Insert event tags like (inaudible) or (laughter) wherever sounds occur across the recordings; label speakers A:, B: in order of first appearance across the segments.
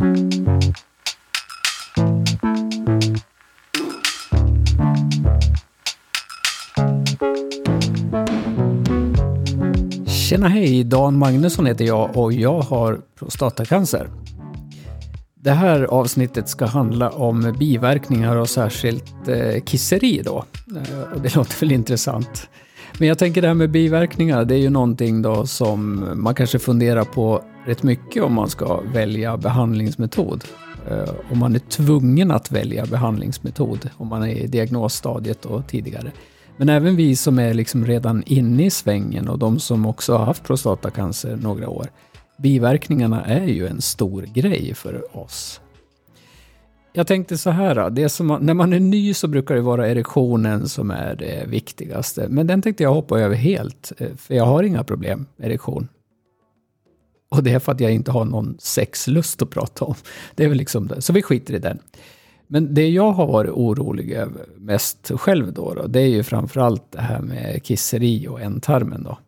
A: Tjena hej, Dan Magnusson heter jag och jag har prostatacancer. Det här avsnittet ska handla om biverkningar och särskilt eh, kisseri då. Eh, och det (laughs) låter väl intressant. Men jag tänker det här med biverkningar, det är ju någonting då som man kanske funderar på rätt mycket om man ska välja behandlingsmetod. Eh, om man är tvungen att välja behandlingsmetod, om man är i diagnosstadiet och tidigare. Men även vi som är liksom redan inne i svängen och de som också har haft prostatacancer några år. Biverkningarna är ju en stor grej för oss. Jag tänkte så här, det som, när man är ny så brukar det vara erektionen som är det viktigaste. Men den tänkte jag hoppa över helt, eh, för jag har inga problem med erektion. Och det är för att jag inte har någon sexlust att prata om. Det är väl liksom det. Så vi skiter i den. Men det jag har varit orolig över mest själv då, då det är ju framförallt det här med kisseri och ändtarmen då.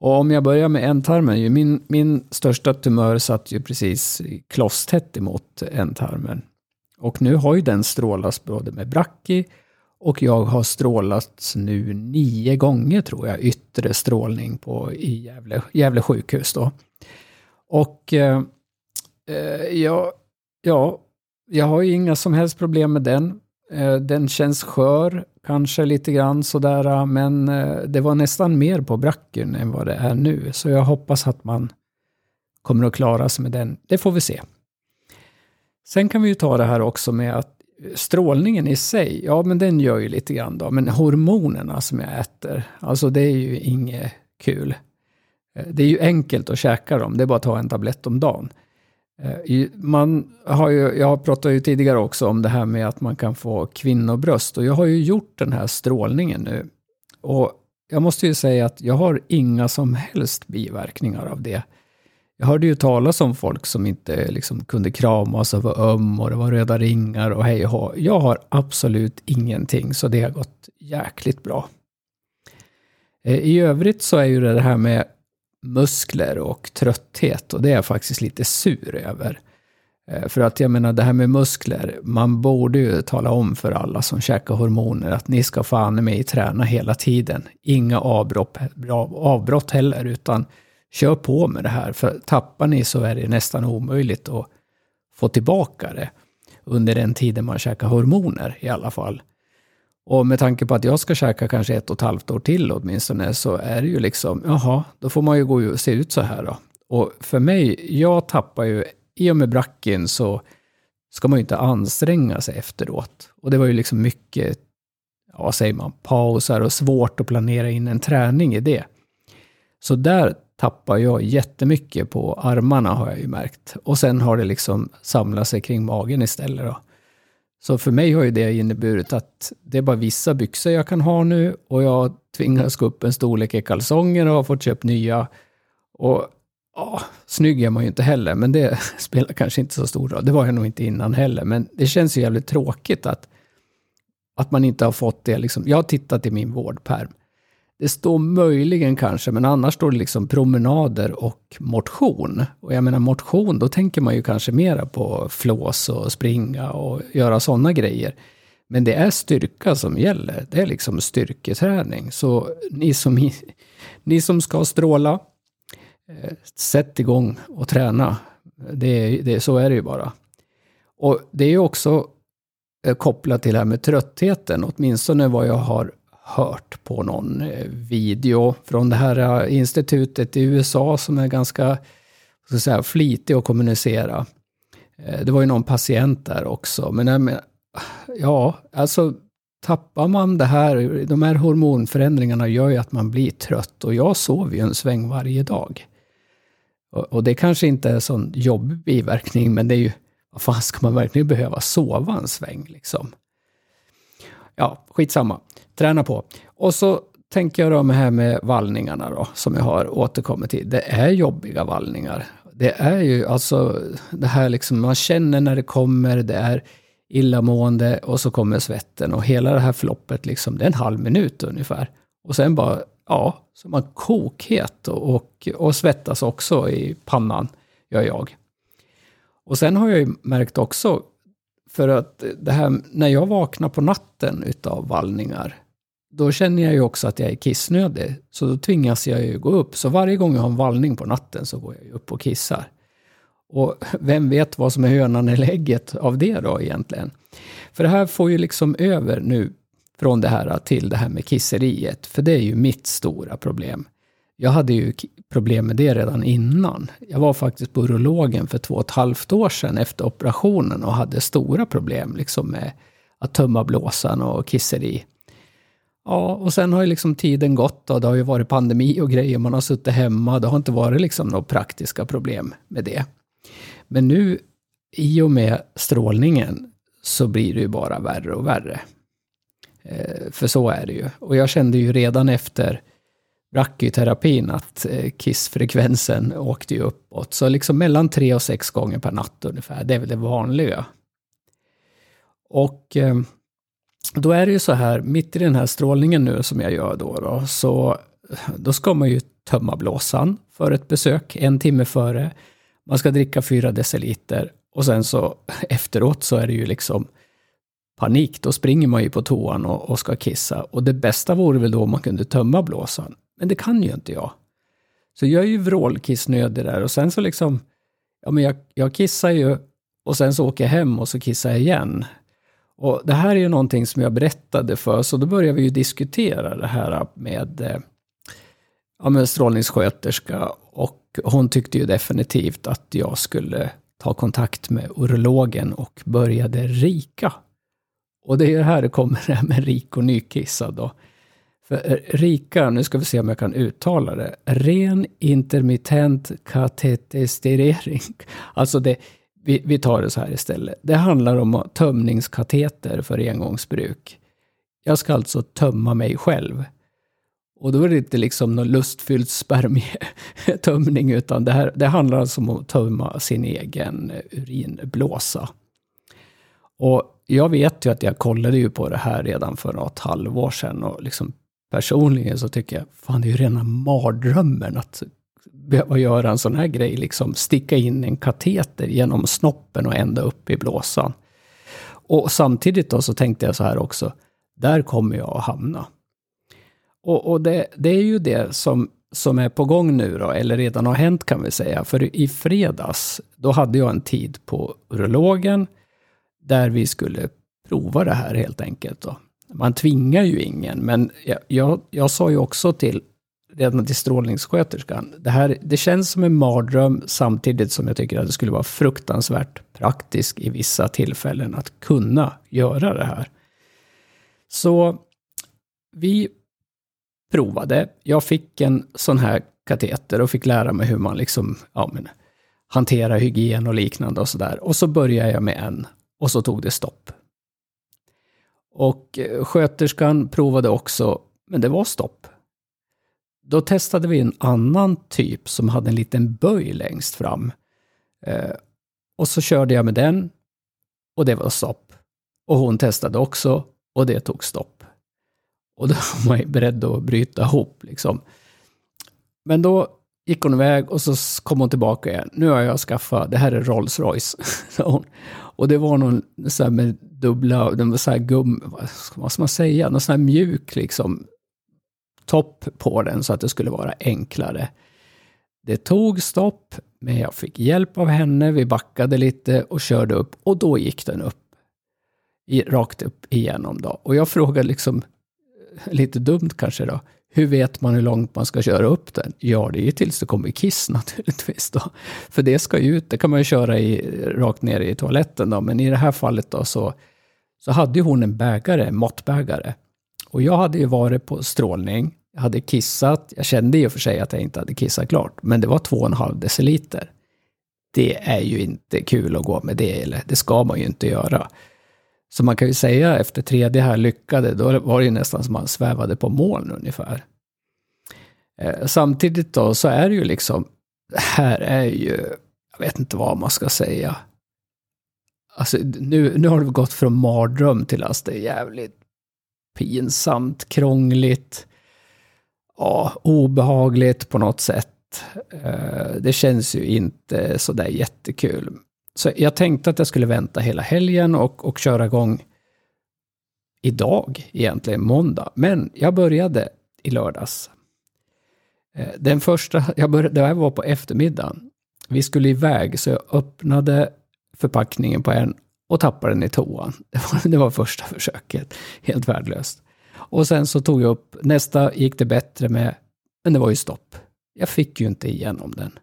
A: Och om jag börjar med ändtarmen, min, min största tumör satt ju precis klosstätt emot ändtarmen. Och nu har ju den strålats både med Bracki och jag har strålats nu nio gånger tror jag, yttre strålning på, i Gävle, Gävle sjukhus då. Och eh, eh, ja, ja, jag har ju inga som helst problem med den. Eh, den känns skör, kanske lite grann sådär, men eh, det var nästan mer på bracken än vad det är nu. Så jag hoppas att man kommer att klara sig med den. Det får vi se. Sen kan vi ju ta det här också med att strålningen i sig, ja men den gör ju lite grann då, men hormonerna som jag äter, alltså det är ju inget kul. Eh, det är ju enkelt att käka dem, det är bara att ta en tablett om dagen. Eh, man har ju, jag pratade ju tidigare också om det här med att man kan få kvinnobröst och jag har ju gjort den här strålningen nu. Och jag måste ju säga att jag har inga som helst biverkningar av det. Jag hörde ju talas om folk som inte liksom kunde kramas och var öm och det var röda ringar och hej och Jag har absolut ingenting, så det har gått jäkligt bra. Eh, I övrigt så är ju det här med muskler och trötthet och det är jag faktiskt lite sur över. Eh, för att jag menar det här med muskler, man borde ju tala om för alla som käkar hormoner att ni ska fan med träna hela tiden. Inga avbrott, avbrott heller, utan kör på med det här. För tappar ni så är det nästan omöjligt att få tillbaka det under den tiden man käkar hormoner i alla fall. Och med tanke på att jag ska käka kanske ett och ett halvt år till åtminstone, så är det ju liksom, jaha, då får man ju gå och se ut så här då. Och för mig, jag tappar ju, i och med bracken så ska man ju inte anstränga sig efteråt. Och det var ju liksom mycket, ja, vad säger man, pauser och svårt att planera in en träning i det. Så där tappar jag jättemycket på armarna har jag ju märkt. Och sen har det liksom samlat sig kring magen istället då. Så för mig har ju det inneburit att det är bara vissa byxor jag kan ha nu och jag tvingas gå upp en storlek i kalsonger och har fått köpa nya. Och ja, snygg är man ju inte heller, men det (laughs) spelar kanske inte så stor roll. Det var jag nog inte innan heller, men det känns ju jävligt tråkigt att, att man inte har fått det. Liksom. Jag har tittat i min vårdperm. Det står möjligen kanske, men annars står det liksom promenader och motion. Och jag menar motion, då tänker man ju kanske mera på flås och springa och göra sådana grejer. Men det är styrka som gäller. Det är liksom styrketräning. Så ni som, ni som ska stråla, eh, sätt igång och träna. Det, det, så är det ju bara. Och det är ju också eh, kopplat till det här med tröttheten, åtminstone vad jag har hört på någon eh, video från det här eh, institutet i USA som är ganska ska säga, flitig att kommunicera. Eh, det var ju någon patient där också, men ah, ja, alltså tappar man det här, de här hormonförändringarna gör ju att man blir trött och jag sover ju en sväng varje dag. Och, och det kanske inte är en sån jobbig biverkning, men det är ju, vad fan ska man verkligen behöva sova en sväng liksom? Ja, skitsamma träna på. Och så tänker jag då med här med vallningarna då, som jag har återkommit till. Det är jobbiga vallningar. Det är ju alltså det här liksom, man känner när det kommer, det är illamående och så kommer svetten och hela det här floppet liksom, det är en halv minut ungefär. Och sen bara, ja, så man kokhet och, och, och svettas också i pannan, gör jag. Och sen har jag ju märkt också, för att det här, när jag vaknar på natten utav vallningar, då känner jag ju också att jag är kissnödig. Så då tvingas jag ju gå upp. Så varje gång jag har en vallning på natten så går jag ju upp och kissar. Och vem vet vad som är hönan eller ägget av det då egentligen? För det här får ju liksom över nu från det här till det här med kisseriet. För det är ju mitt stora problem. Jag hade ju problem med det redan innan. Jag var faktiskt på urologen för två och ett halvt år sedan efter operationen och hade stora problem liksom med att tömma blåsan och kisseri. Ja, och sen har ju liksom tiden gått och det har ju varit pandemi och grejer. Man har suttit hemma. Det har inte varit liksom några praktiska problem med det. Men nu, i och med strålningen, så blir det ju bara värre och värre. Eh, för så är det ju. Och jag kände ju redan efter brachyterapin att eh, kissfrekvensen åkte ju uppåt. Så liksom mellan tre och sex gånger per natt ungefär, det är väl det vanliga. Och eh, då är det ju så här, mitt i den här strålningen nu som jag gör då, då så då ska man ju tömma blåsan för ett besök en timme före. Man ska dricka fyra deciliter och sen så (laughs) efteråt så är det ju liksom panik. Då springer man ju på toan och, och ska kissa. Och det bästa vore väl då om man kunde tömma blåsan. Men det kan ju inte jag. Så jag är ju vrålkissnödig där och sen så liksom, ja men jag, jag kissar ju och sen så åker jag hem och så kissar jag igen. Och det här är ju någonting som jag berättade för, så då började vi ju diskutera det här med, eh, ja, med strålningssköterska och hon tyckte ju definitivt att jag skulle ta kontakt med urologen och började rika. Och det är ju här det kommer det här med rik och nykissad då. För eh, rika, nu ska vi se om jag kan uttala det, ren intermittent katetesterering. Alltså det, vi, vi tar det så här istället. Det handlar om tömningskateter för engångsbruk. Jag ska alltså tömma mig själv. Och då är det inte liksom någon lustfylld spermietömning, utan det, här, det handlar alltså om att tömma sin egen urinblåsa. Och jag vet ju att jag kollade ju på det här redan för något halvår sedan och liksom personligen så tycker jag, fan det är ju rena mardrömmen att behöva göra en sån här grej, liksom sticka in en kateter genom snoppen och ända upp i blåsan. Och samtidigt då så tänkte jag så här också, där kommer jag att hamna. Och, och det, det, är ju det som, som är på gång nu då, eller redan har hänt kan vi säga. För i fredags, då hade jag en tid på urologen, där vi skulle prova det här helt enkelt. Då. Man tvingar ju ingen, men jag, jag, jag sa ju också till redan till strålningssköterskan. Det, här, det känns som en mardröm samtidigt som jag tycker att det skulle vara fruktansvärt praktiskt i vissa tillfällen att kunna göra det här. Så vi provade. Jag fick en sån här kateter och fick lära mig hur man liksom, ja, men, hanterar hygien och liknande och sådär. Och så började jag med en och så tog det stopp. Och eh, sköterskan provade också, men det var stopp. Då testade vi en annan typ som hade en liten böj längst fram. Eh, och så körde jag med den och det var stopp. Och hon testade också och det tog stopp. Och då var man ju beredd att bryta ihop liksom. Men då gick hon iväg och så kom hon tillbaka igen. Nu har jag skaffat, det här är Rolls Royce. (laughs) och det var någon så här med dubbla, den var så här gum, vad ska man säga, någon sån här mjuk liksom topp på den så att det skulle vara enklare. Det tog stopp, men jag fick hjälp av henne. Vi backade lite och körde upp och då gick den upp. I, rakt upp igenom då. Och jag frågade liksom, eh, lite dumt kanske då, hur vet man hur långt man ska köra upp den? Ja, det är ju tills det kommer kiss (laughs) naturligtvis. Då. För det ska ju ut, det kan man ju köra i, eh, rakt ner i toaletten då. Men i det här fallet då så, så hade hon en bägare, måttbägare. Och jag hade ju varit på strålning, jag hade kissat, jag kände i och för sig att jag inte hade kissat klart, men det var 2,5 deciliter. Det är ju inte kul att gå med det, eller det ska man ju inte göra. Så man kan ju säga efter tredje här lyckade, då var det ju nästan som man svävade på moln ungefär. Eh, samtidigt då så är det ju liksom, det här är ju, jag vet inte vad man ska säga. Alltså nu, nu har det gått från mardröm till att det är jävligt pinsamt, krångligt, ja, obehagligt på något sätt. Eh, det känns ju inte sådär jättekul. Så jag tänkte att jag skulle vänta hela helgen och, och köra igång idag, egentligen måndag. Men jag började i lördags. Eh, den första, (laughs) jag började, det här var på eftermiddagen. Vi skulle iväg, så jag öppnade förpackningen på en och tappade den i toan. (laughs) Det var, det var första försöket. Helt värdelöst. Och sen så tog jag upp, nästa gick det bättre med, men det var ju stopp. Jag fick ju inte igenom den.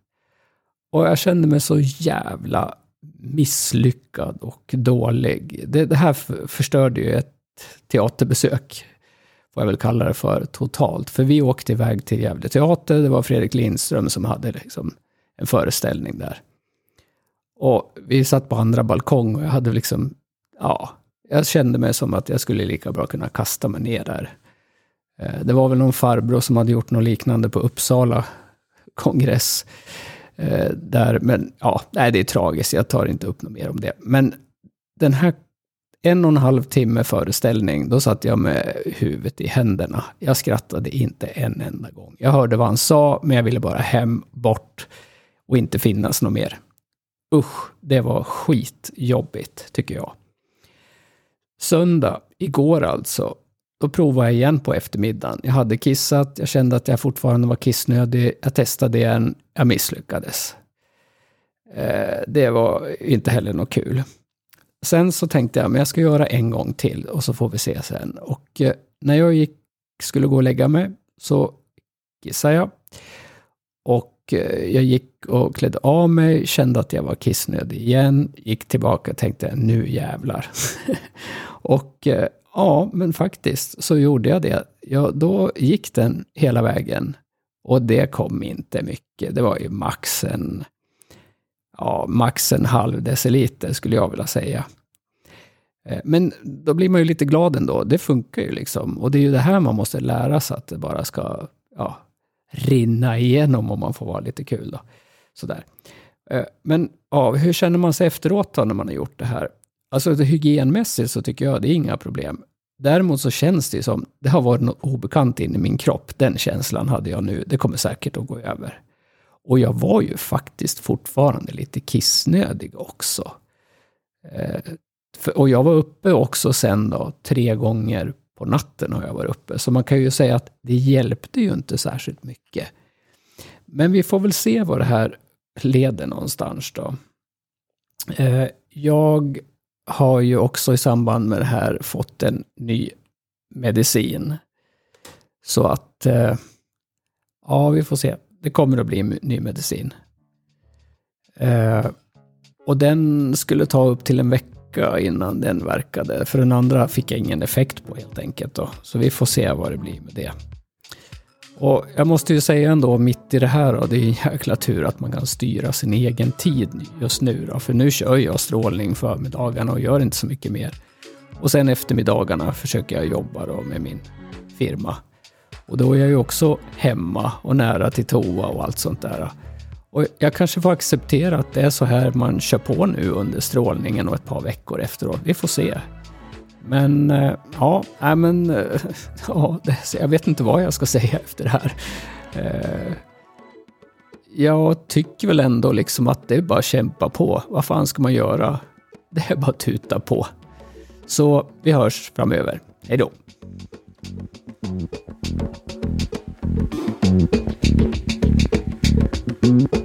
A: Och jag kände mig så jävla misslyckad och dålig. Det, det här förstörde ju ett teaterbesök, får jag väl kalla det för, totalt. För vi åkte iväg till Gävle teater, det var Fredrik Lindström som hade liksom en föreställning där. Och vi satt på andra balkong och jag hade liksom, ja, jag kände mig som att jag skulle lika bra kunna kasta mig ner där. Eh, det var väl någon farbror som hade gjort något liknande på Uppsala kongress. Eh, där, men ja, nej, det är tragiskt, jag tar inte upp något mer om det. Men den här en och en halv timme föreställning, då satt jag med huvudet i händerna. Jag skrattade inte en enda gång. Jag hörde vad han sa, men jag ville bara hem, bort och inte finnas något mer. Usch, det var skitjobbigt, tycker jag. Söndag, igår alltså, då provade jag igen på eftermiddagen. Jag hade kissat, jag kände att jag fortfarande var kissnödig. Jag testade igen, jag misslyckades. Eh, det var inte heller något kul. Sen så tänkte jag, men jag ska göra en gång till och så får vi se sen. Och eh, när jag gick, skulle gå och lägga mig så kissade jag. Och Eh, jag gick och klädde av mig, kände att jag var kissnödig igen, gick tillbaka och tänkte nu jävlar. (laughs) och eh, ja, men faktiskt så gjorde jag det. Ja, då gick den hela vägen. Och det kom inte mycket. Det var ju max en, ja, max en halv deciliter skulle jag vilja säga. Eh, men då blir man ju lite glad ändå. Det funkar ju liksom. Och det är ju det här man måste lära sig, att det bara ska ja, rinna igenom om man får vara lite kul. Då. Sådär. Eh, men ja, hur känner man sig efteråt då när man har gjort det här? Alltså hygienmässigt så tycker jag det är inga problem. Däremot så känns det som, det har varit något obekant in i min kropp. Den känslan hade jag nu. Det kommer säkert att gå över. Och jag var ju faktiskt fortfarande lite kissnödig också. Eh, och jag var uppe också sen då, tre gånger på natten har jag varit uppe. Så man kan ju säga att det hjälpte ju inte särskilt mycket. Men vi får väl se vad det här leder någonstans då. Eh, jag har ju också i samband med det här fått en ny medicin. Så att, eh, ja vi får se. Det kommer att bli en ny medicin. Eh, och den skulle ta upp till en vecka vecka innan den verkade. För den andra fick jag ingen effekt på helt enkelt. Då. Så vi får se vad det blir med det. Och jag måste ju säga ändå mitt i det här, då, det är en jäkla tur att man kan styra sin egen tid just nu. Då, för nu kör jag strålning förmiddagarna och gör inte så mycket mer. Och sen eftermiddagarna försöker jag jobba då med min firma. Och då är jag ju också hemma och nära till toa och allt sånt där. Och jag kanske får acceptera att det är så här man kör på nu under strålningen och ett par veckor efteråt. Vi får se. Men eh, ja, äh, men eh, (laughs) ja, jag vet inte vad jag ska (laughs) säga efter det här. Eh, jag tycker väl ändå liksom att det är bara att kämpa på. Vad fan ska man göra? Det är bara att tuta på. Så vi hörs framöver. Hej då! Mm.